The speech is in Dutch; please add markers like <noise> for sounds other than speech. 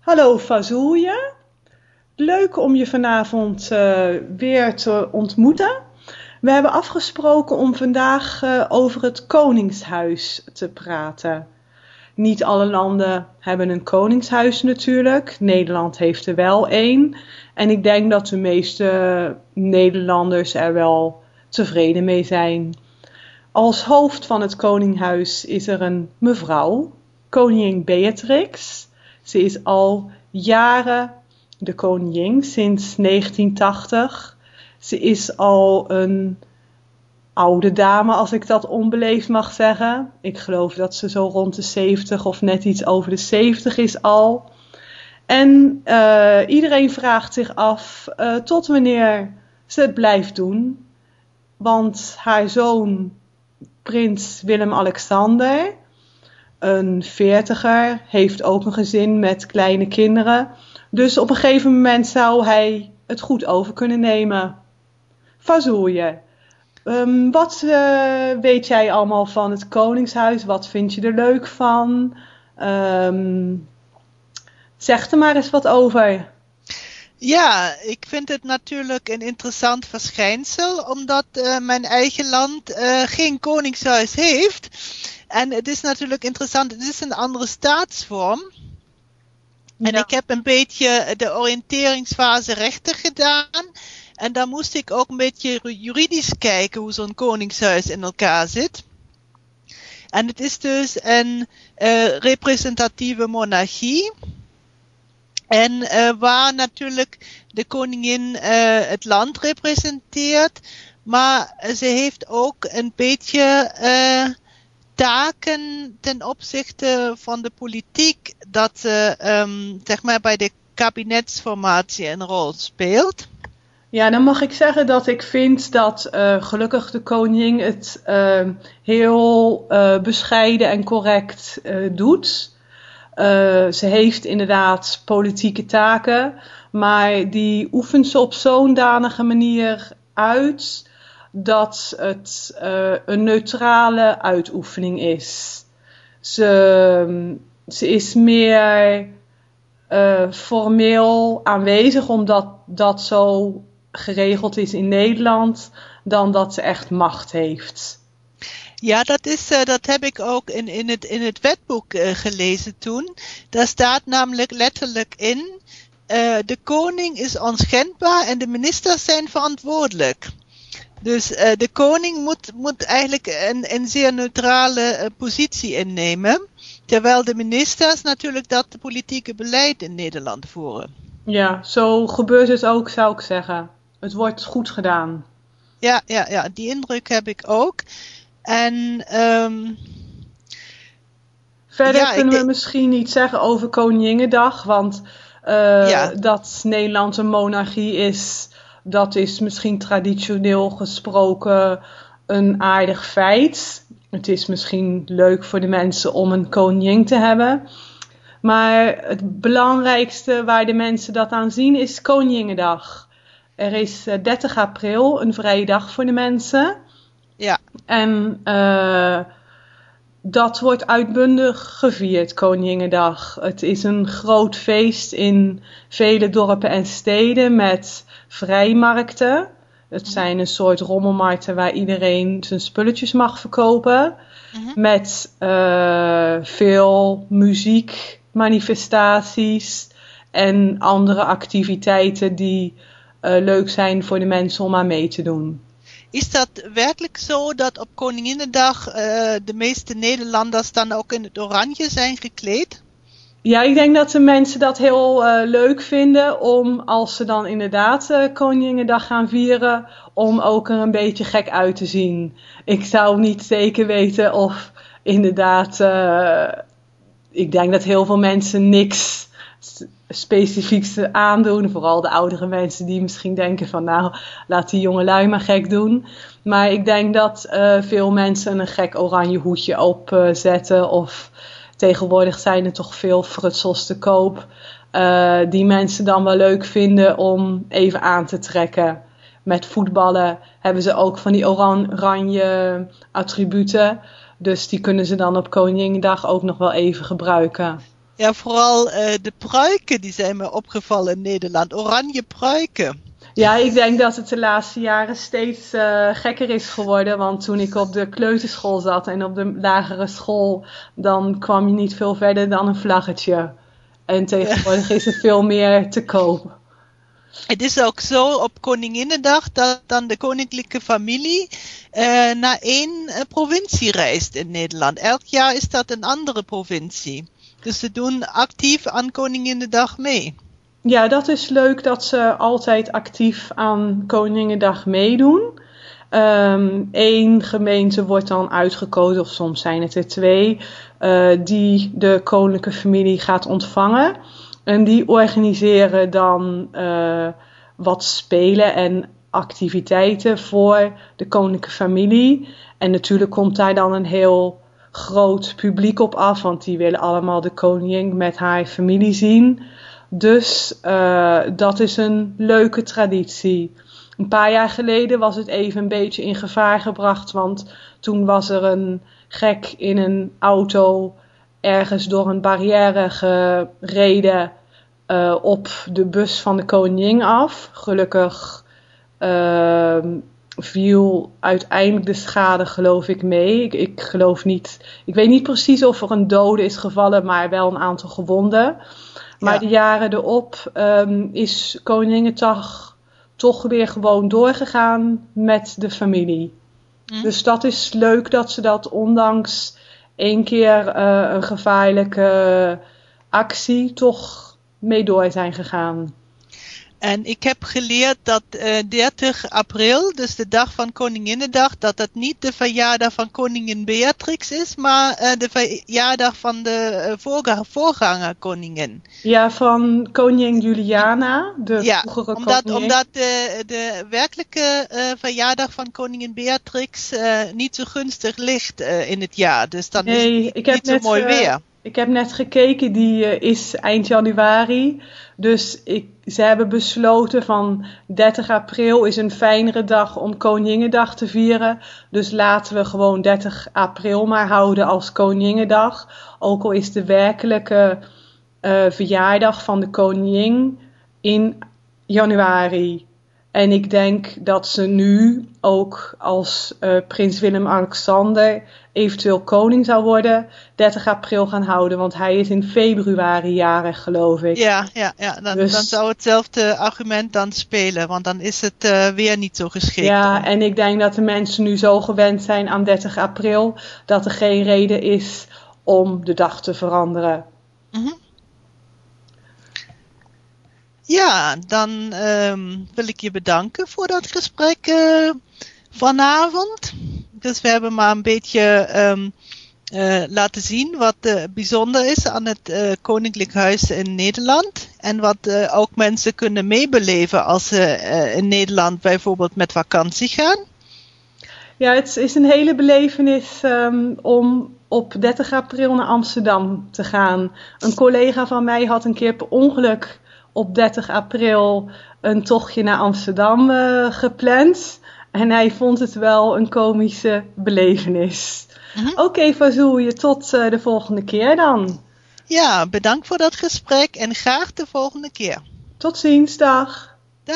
Hallo Fazoelje. Leuk om je vanavond uh, weer te ontmoeten. We hebben afgesproken om vandaag uh, over het Koningshuis te praten. Niet alle landen hebben een koningshuis natuurlijk. Nederland heeft er wel één. En ik denk dat de meeste Nederlanders er wel tevreden mee zijn. Als hoofd van het Koninghuis is er een mevrouw, koningin Beatrix. Ze is al jaren de koningin, sinds 1980. Ze is al een oude dame, als ik dat onbeleefd mag zeggen. Ik geloof dat ze zo rond de 70 of net iets over de 70 is al. En uh, iedereen vraagt zich af uh, tot wanneer ze het blijft doen. Want haar zoon, prins Willem-Alexander, een veertiger, heeft ook een gezin met kleine kinderen. Dus op een gegeven moment zou hij het goed over kunnen nemen. Fazoelje, um, wat uh, weet jij allemaal van het Koningshuis? Wat vind je er leuk van? Um, zeg er maar eens wat over. Ja, ik vind het natuurlijk een interessant verschijnsel, omdat uh, mijn eigen land uh, geen koningshuis heeft. En het is natuurlijk interessant, het is een andere staatsvorm. En ik heb een beetje de oriënteringsfase rechter gedaan. En dan moest ik ook een beetje juridisch kijken hoe zo'n koningshuis in elkaar zit. En het is dus een uh, representatieve monarchie. En uh, waar natuurlijk de koningin uh, het land representeert. Maar ze heeft ook een beetje taken ten opzichte van de politiek dat ze um, zeg maar bij de kabinetsformatie een rol speelt. Ja, dan mag ik zeggen dat ik vind dat gelukkig de koningin het uh, heel bescheiden en correct doet. Ze heeft inderdaad politieke taken, maar die oefent ze op zo'n danige manier uit dat het uh, een neutrale uitoefening is. Ze, ze is meer uh, formeel aanwezig omdat dat zo geregeld is in Nederland dan dat ze echt macht heeft. Ja, dat, is, uh, dat heb ik ook in, in, het, in het wetboek uh, gelezen toen. Daar staat namelijk letterlijk in: uh, de koning is onschendbaar en de ministers zijn verantwoordelijk. Dus de koning moet, moet eigenlijk een, een zeer neutrale positie innemen. Terwijl de ministers natuurlijk dat politieke beleid in Nederland voeren. Ja, zo gebeurt het ook, zou ik zeggen. Het wordt goed gedaan. Ja, ja, ja die indruk heb ik ook. En um, verder ja, kunnen we misschien iets zeggen over Koninginnedag. Want uh, ja. dat Nederland een monarchie is dat is misschien traditioneel gesproken een aardig feit. Het is misschien leuk voor de mensen om een koningin te hebben. Maar het belangrijkste waar de mensen dat aan zien is Koninginnedag. Er is 30 eh, april een vrije dag voor de mensen. Ja. En uh, dat wordt uitbundig gevierd, Koninginnedag. Het is een groot feest in vele dorpen en steden met vrijmarkten. Het zijn een soort rommelmarkten waar iedereen zijn spulletjes mag verkopen. Mhm. Met uh, veel muziek, manifestaties en andere activiteiten die uh, leuk zijn voor de mensen om aan mee te doen. Is dat werkelijk zo dat op Koninginnedag uh, de meeste Nederlanders dan ook in het oranje zijn gekleed? Ja, ik denk dat de mensen dat heel uh, leuk vinden om als ze dan inderdaad uh, Koninginnedag gaan vieren, om ook er een beetje gek uit te zien. Ik zou niet zeker weten of inderdaad, ik denk dat heel veel mensen niks specifieks aandoen. Vooral de oudere mensen die misschien denken van nou, laat die jonge lui maar gek doen. Maar ik denk dat veel mensen een gek oranje hoedje opzetten of tegenwoordig zijn er toch veel frutsels te koop. Uh, die mensen dan wel leuk vinden om even aan te trekken. Met voetballen hebben ze ook van die oranje attributen. Dus die kunnen ze dan op Koninginnedag ook nog wel even gebruiken. Ja, vooral uh, de pruiken die zijn me opgevallen in Nederland. Oranje pruiken. Ja, ik denk dat het de laatste jaren steeds uh, gekker is geworden. Want toen ik op de kleuterschool zat en op de lagere school, dan kwam je niet veel verder dan een vlaggetje. En tegenwoordig <laughs> is er veel meer te koop. Het is ook zo op Koninginnedag dat dan de koninklijke familie uh, naar één uh, provincie reist in Nederland. Elk jaar is dat een andere provincie. Dus ze doen actief aan Koninginnedag mee. Ja, dat is leuk dat ze altijd actief aan Koninginnedag meedoen. Eén ehm, gemeente wordt dan uitgekozen, of soms zijn het er twee, uh, die de koninklijke familie gaat ontvangen. En die organiseren dan uh, wat spelen en activiteiten voor de koninklijke familie. En natuurlijk komt daar dan een heel groot publiek op af, want die willen allemaal de koningin met haar familie zien. Dus uh, dat is een leuke traditie. Een paar jaar geleden was het even een beetje in gevaar gebracht, want toen was er een gek in een auto ergens door een barrière gereden uh, op de bus van de koningin af. Gelukkig uh, viel uiteindelijk de schade, geloof ik, mee. Ik, ik, geloof niet. Ik weet niet precies of er een dode is gevallen, maar wel een aantal gewonden. Maar de jaren erop um, is Koninginnedag toch weer gewoon doorgegaan met de familie. Hm. Dus dat is leuk dat ze dat ondanks één keer uh, een gevaarlijke actie toch mee door zijn gegaan. En ik heb geleerd dat uh, eh, 30 april, dus de dag van Koninginnedag, dat dat niet de verjaardag van koningin Beatrix is, maar uh, de verjaardag van de uh, voorganger, voorganger koningin. Ja, van koningin Juliana, de ja, vroegere omdat, koningin. omdat de, de werkelijke verjaardag van koningin Beatrix niet zo gunstig ligt in het jaar. Dus dan nee, is het niet, niet zo mooi weer. Ik heb net gekeken, die uh, is eind januari. Dus ik, ze hebben besloten van 30 april is een fijnere dag om Koningendag te vieren. Dus laten we gewoon 30 april maar houden als Koningendag. Ook al is de werkelijke uh, verjaardag van de koningin in januari. En ik denk dat ze nu ook als uh, prins Willem-Alexander eventueel koning zou worden, 30 april gaan houden. Want hij is in februari jarig, geloof ik. Ja, ja, ja. Dan, dus, dan zou hetzelfde argument dan spelen. Want dan is het uh, weer niet zo geschikt. Ja, en ik denk dat de mensen nu zo gewend zijn aan 30 april, dat er geen reden is om de dag te veranderen. Mm -hmm. Ja, dan um, wil ik je bedanken voor dat gesprek uh, vanavond. Dus we hebben maar een beetje um, uh, laten zien wat uh, bijzonder is aan het Koninklijk Huis in Nederland. En wat ook mensen kunnen meebeleven als ze in Nederland bijvoorbeeld met vakantie gaan. Ja, het is een hele belevenis um, om op 30 april naar Amsterdam te gaan. Een collega van mij had een keer per ongeluk op 30 april een tochtje naar Amsterdam uh, gepland. En hij vond het wel een komische belevenis. Mm -hmm. Oké, okay, Fazoelje, tot uh, de volgende keer dan. Ja, bedankt voor dat gesprek en graag de volgende keer. Tot ziens, dag.